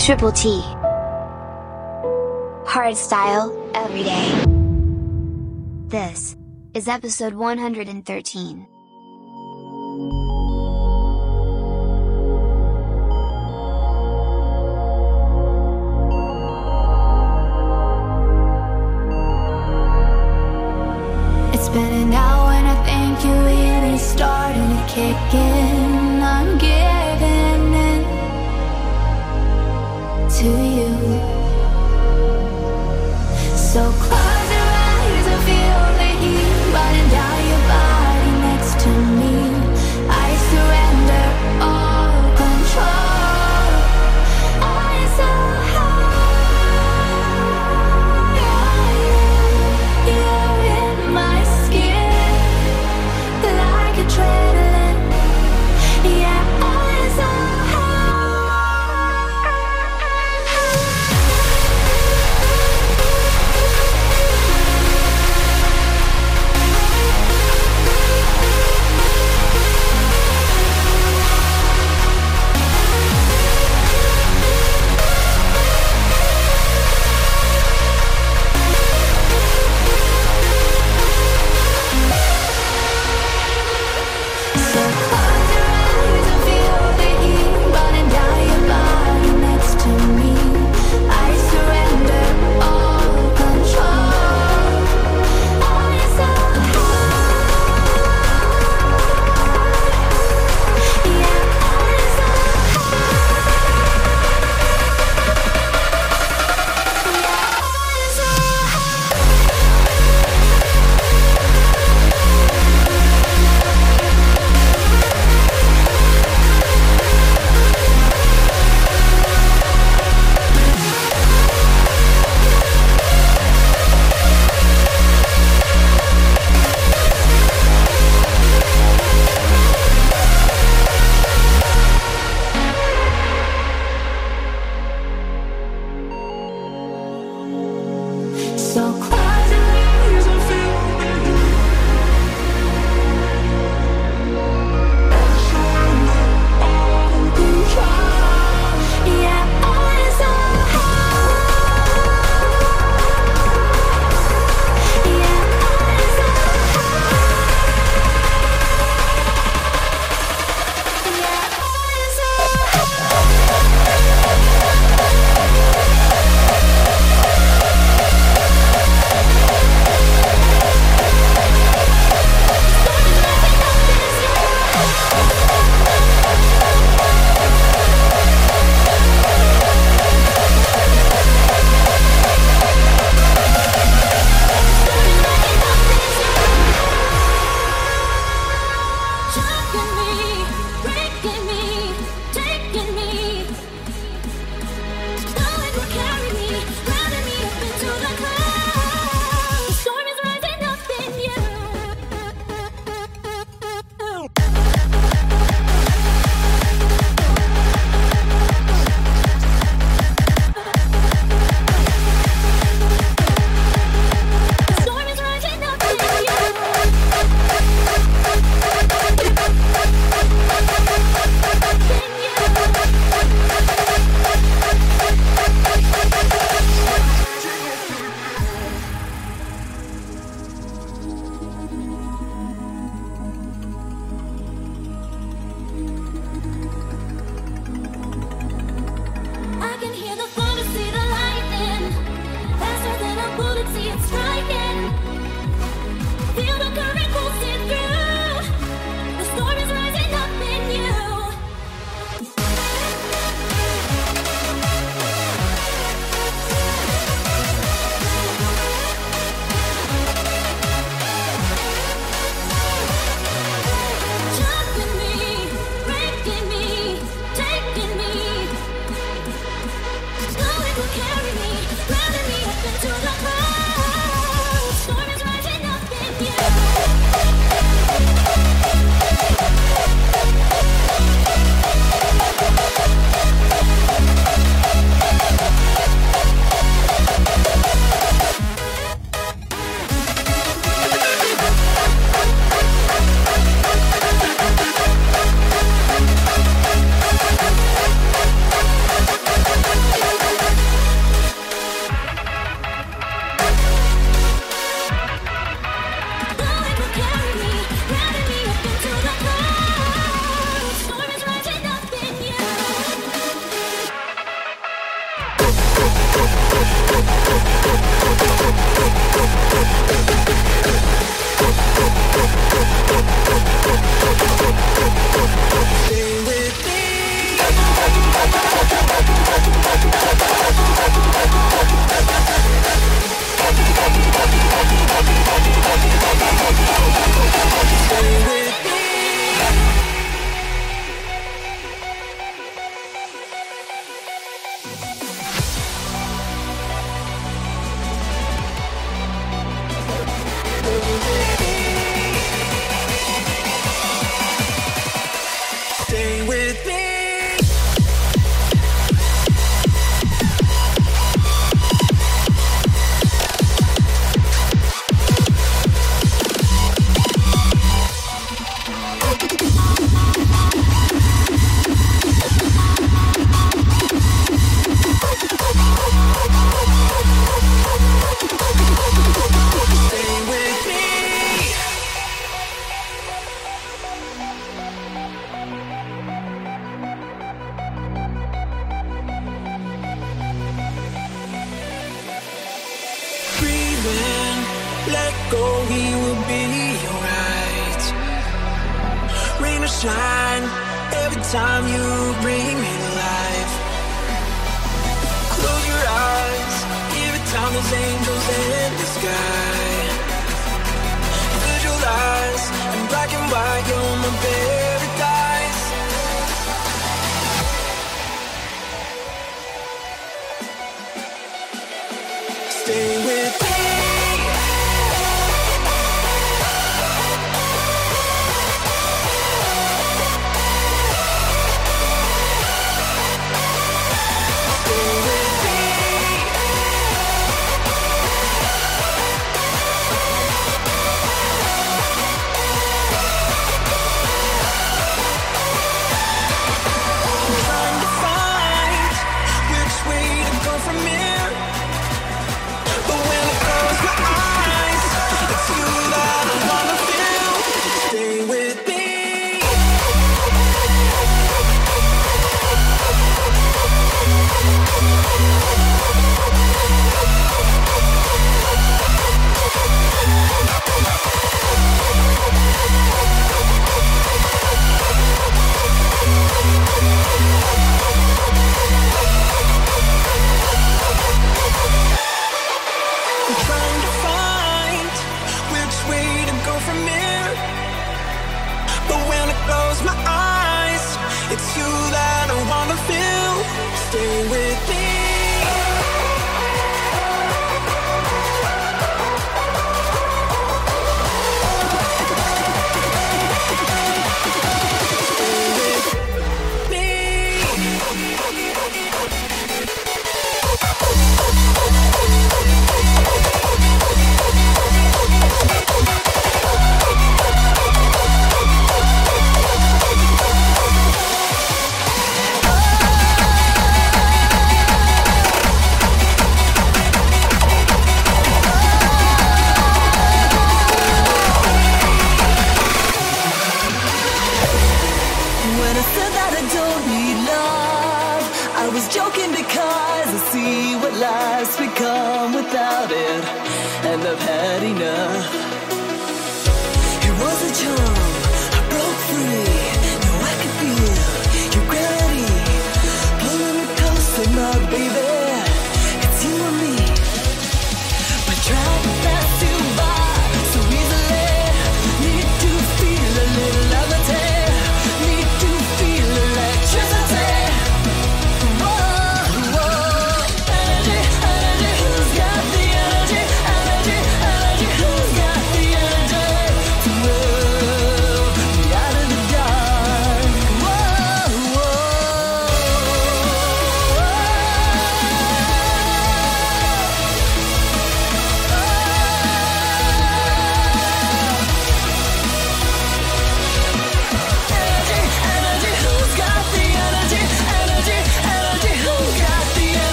Triple T. Hard style, every day. This is episode 113.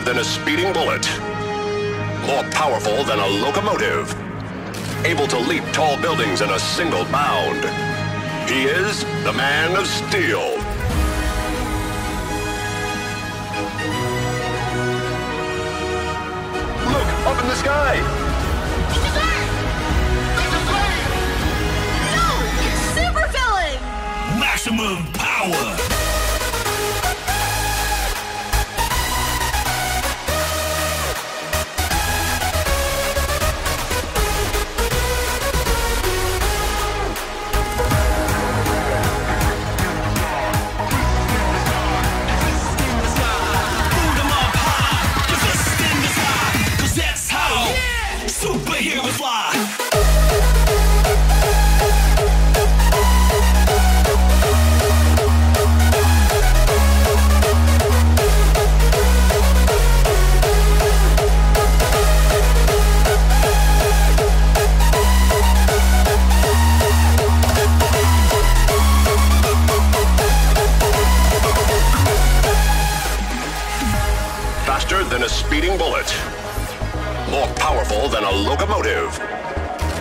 Faster than a speeding bullet. More powerful than a locomotive. Able to leap tall buildings in a single bound. He is the man of steel. Look, up in the sky! Maximum power. Locomotive.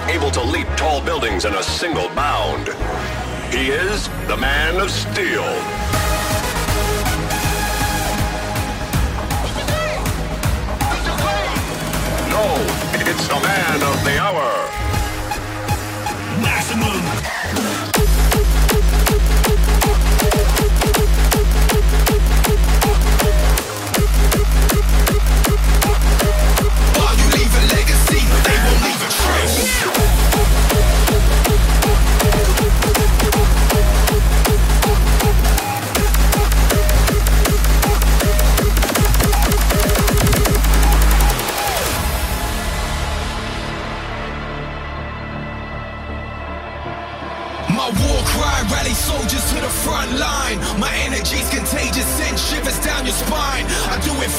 Able to leap tall buildings in a single bound. He is the man of steel. No, it's the man of the hour.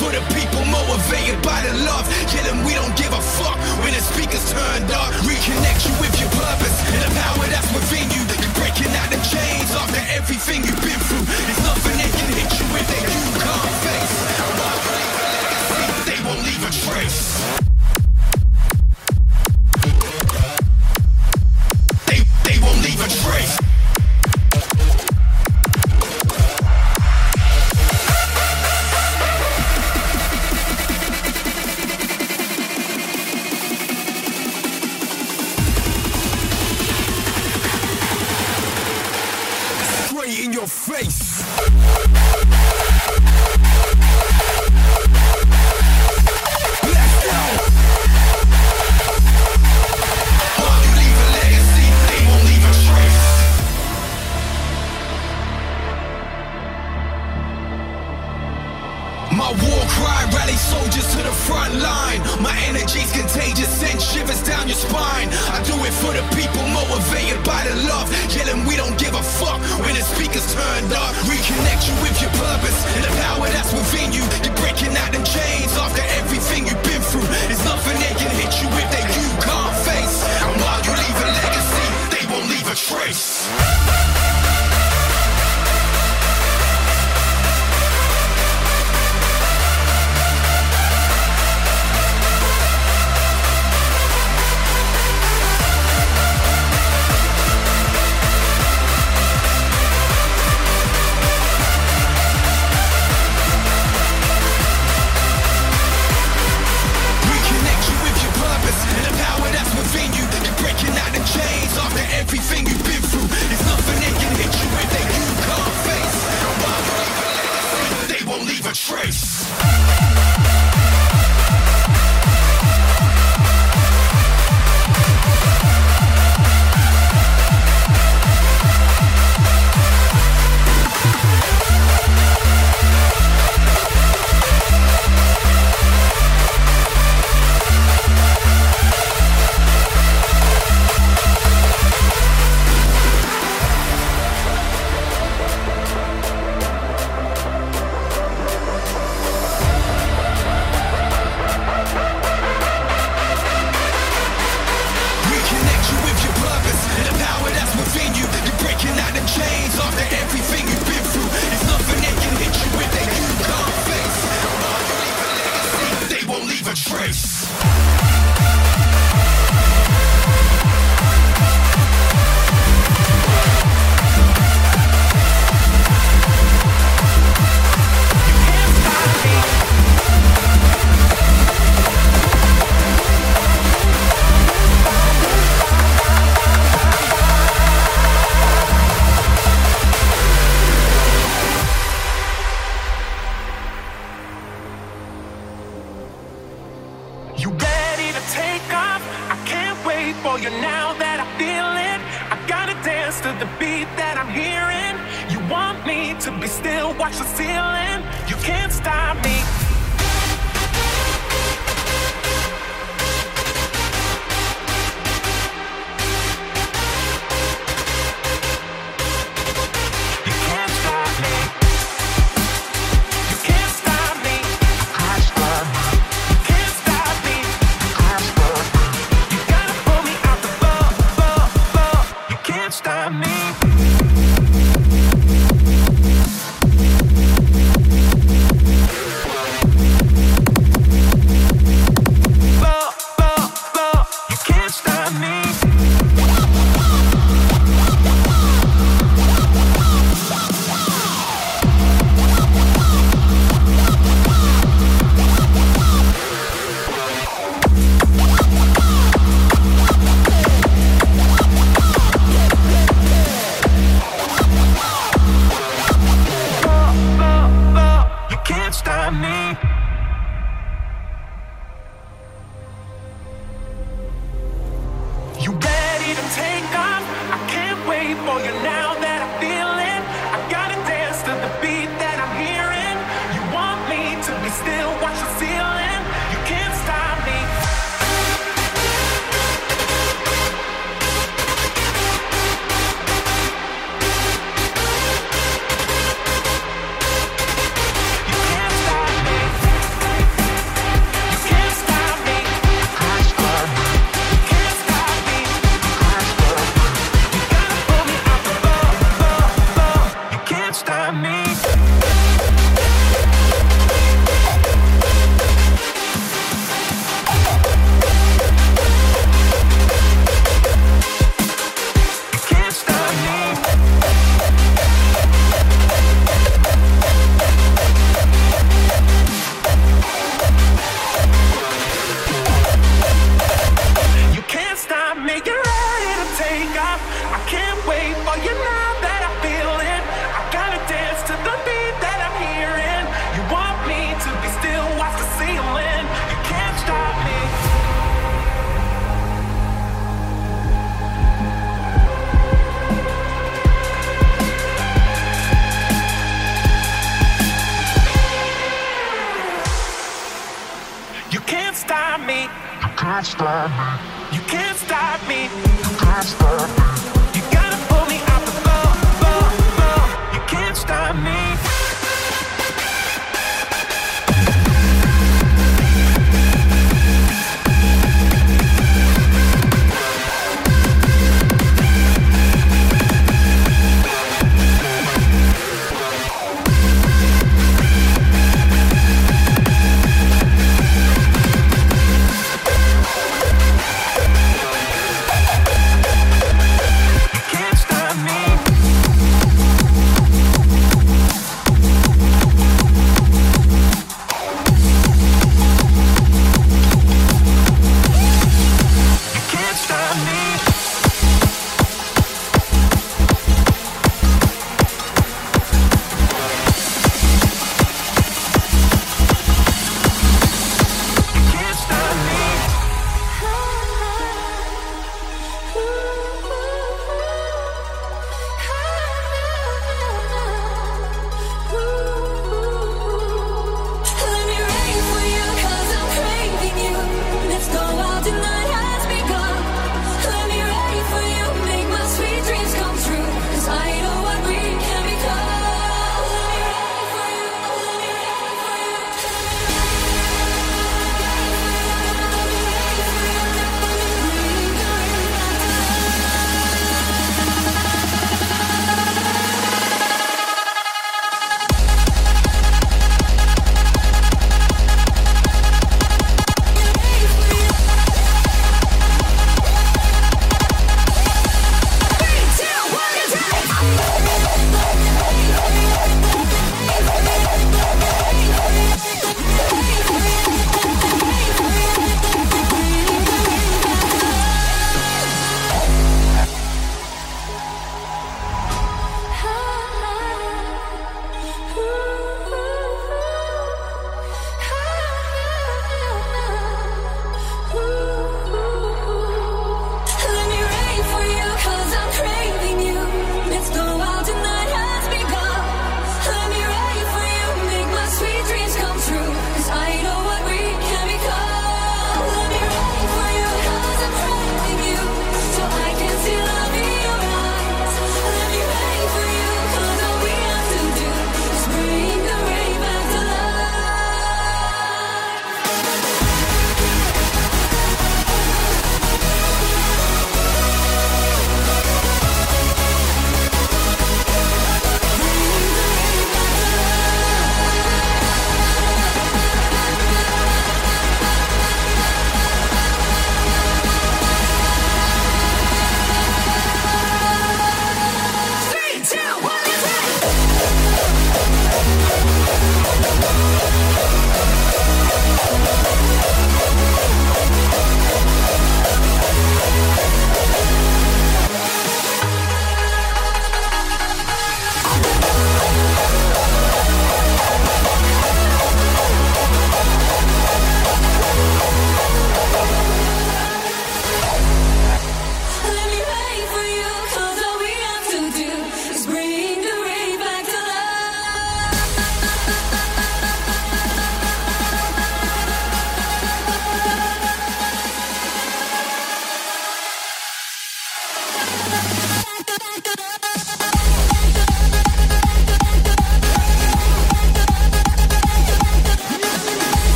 For the people, motivated by the love. Yeah, them we don't give a fuck when the speakers turned up. Reconnect you with your purpose and the power that's within you. You're breaking out the chains after everything you've been through. There's nothing that can hit you if that you can't your face.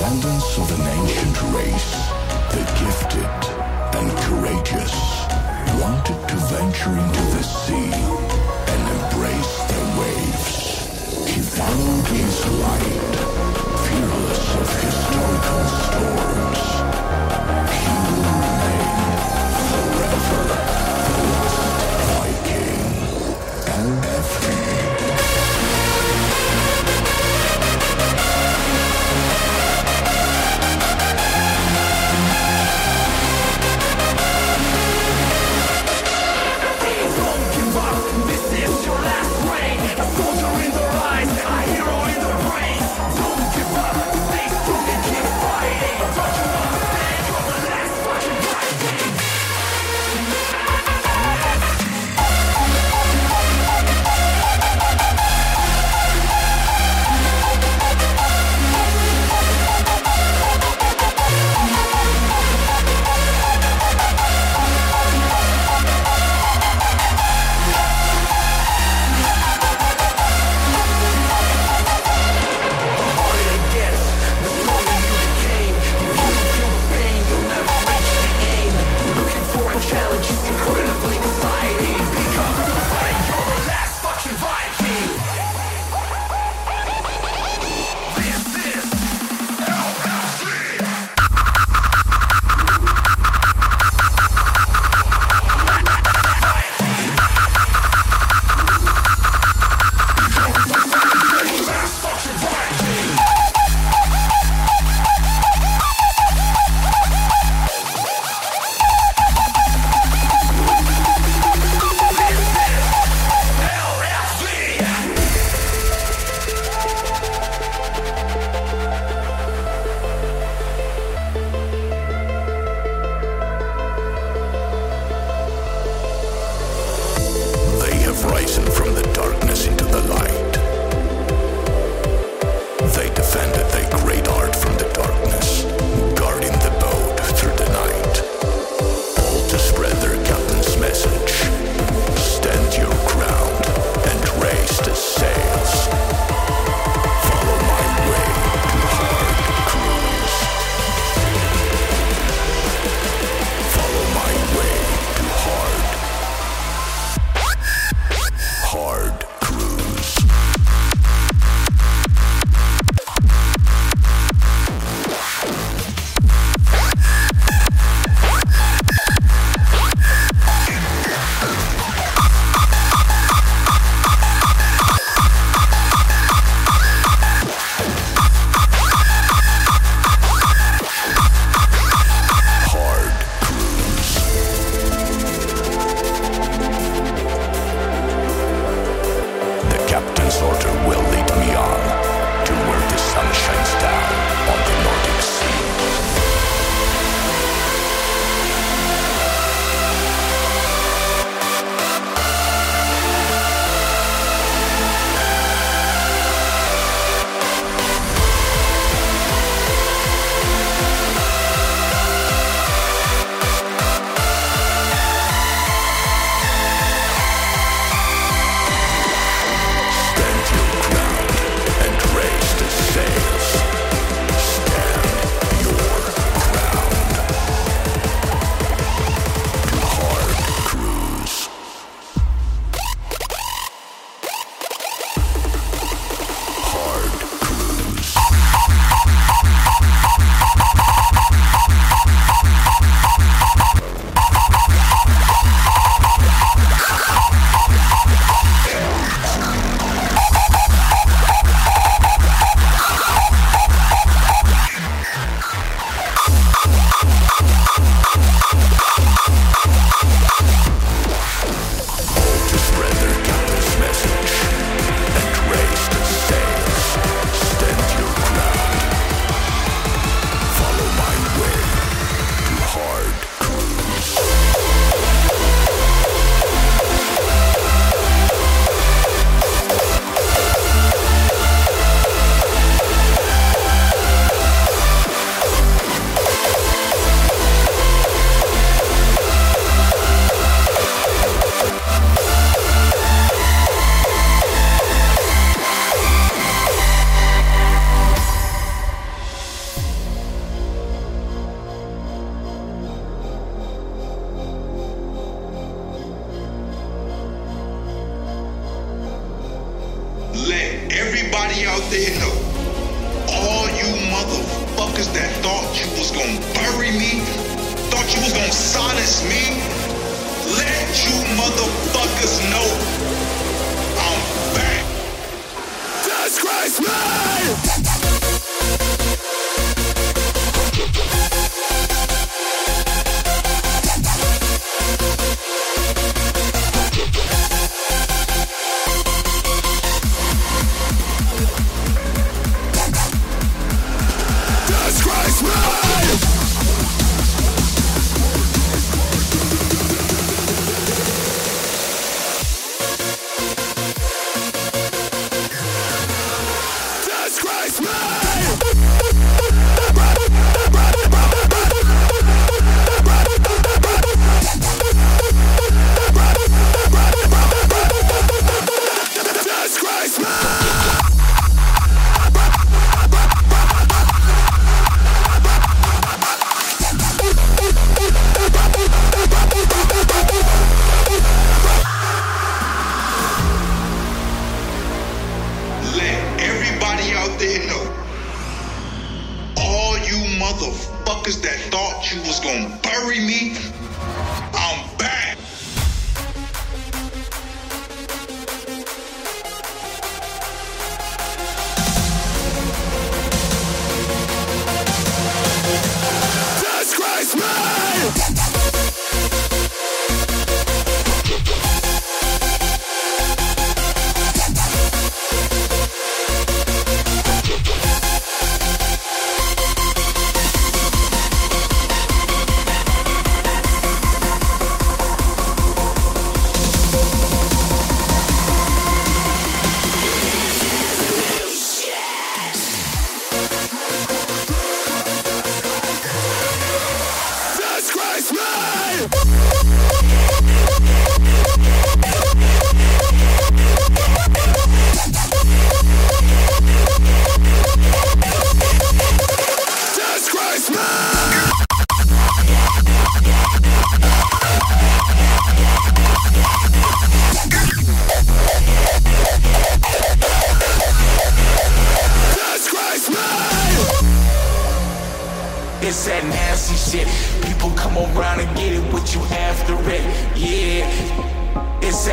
Descendants of an ancient race, the gifted and courageous, wanted to venture into the sea and embrace the waves. He followed his light, fearless of historical storms.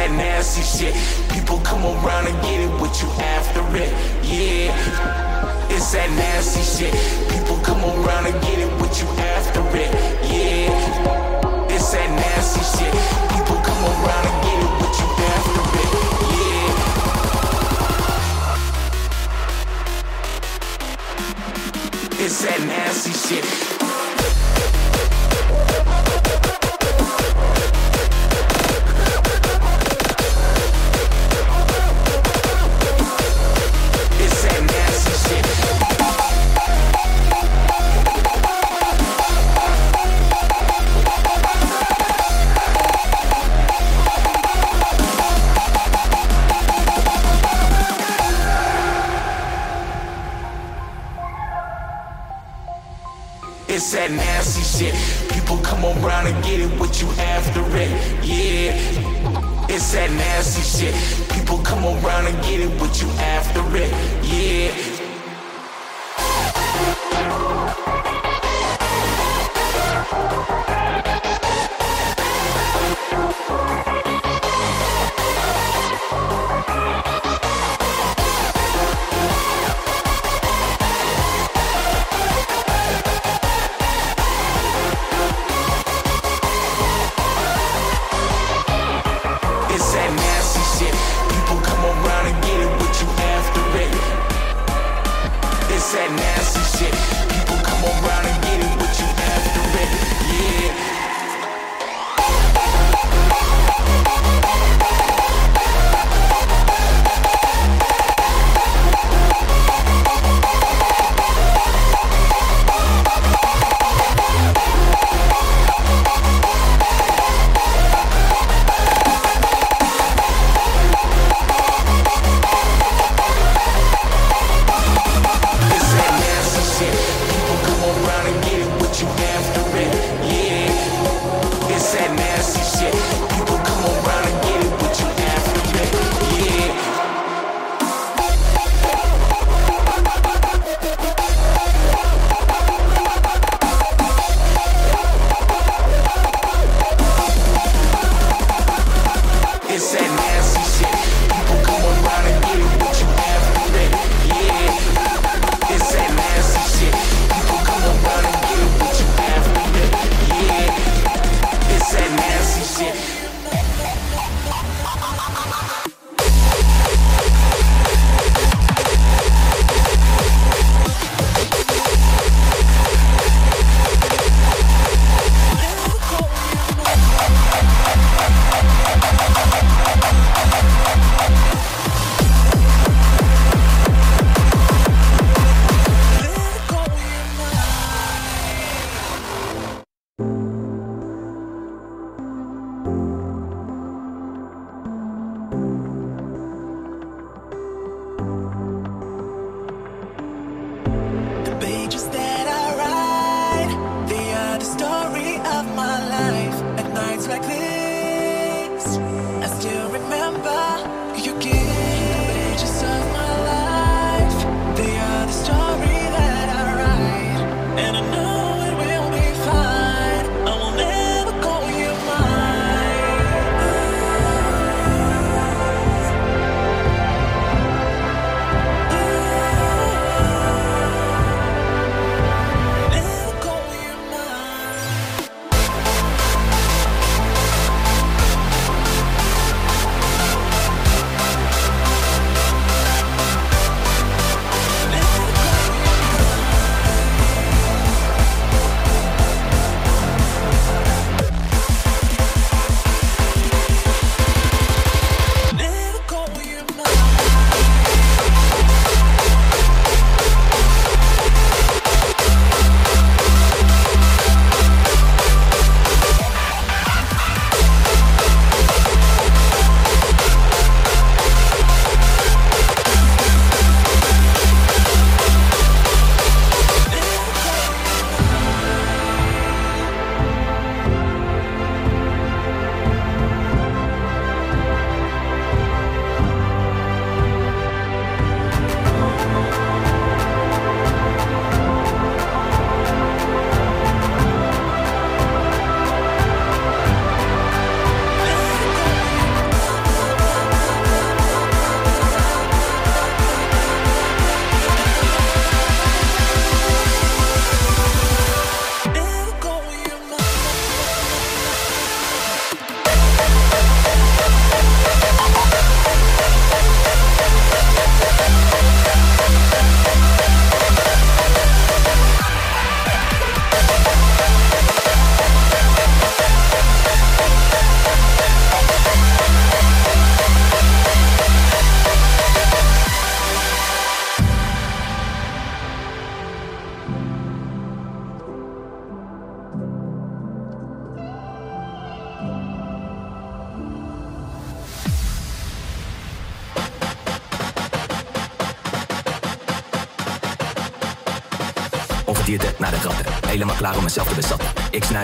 That nasty shit. People come around and get it what you after it. Yeah. It's that nasty shit. People come around and get it what you after it. Yeah. It's that nasty shit. People come around and get it what you after it. Yeah. It's that nasty shit. It's that nasty shit. People come around and get it what you after it. Yeah. It's that nasty shit. People come around and get it what you after it. Yeah.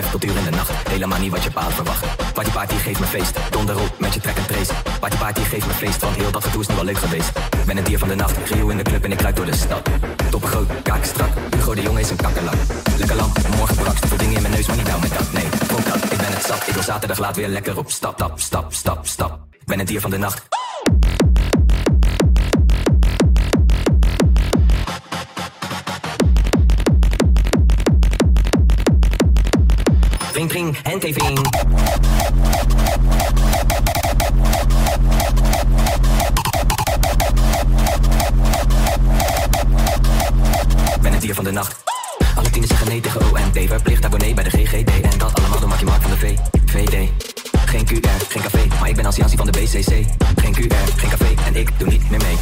Tot in de nacht, helemaal niet wat je paard verwacht. Party party geeft me feest, donder op met je track en trace. Party party geeft me feest, want heel dat gedoe is nu wel leuk geweest. Ben het dier van de nacht, Gio in de club en ik ruik door de stad. Toppen groot, kaken strak, Hugo de jongen is een kakkerlak. Lekker lam, morgen brak, veel dingen in mijn neus, maar niet down met dat. Nee, kom dat, ik ben het zat. Ik wil zaterdag laat weer lekker op stap, stap, stap, stap, stap. Ben het dier van de nacht. Ring, ring, handgeving. Ben het dier van de nacht. Alle tienen zeggen nee tegen OMT. Verplicht abonnee bij de GGD. En dat allemaal door Markie Mark van de V. VD. Geen QR, geen café. Maar ik ben als Jansie van de BCC. Geen QR, geen café. En ik doe niet meer mee.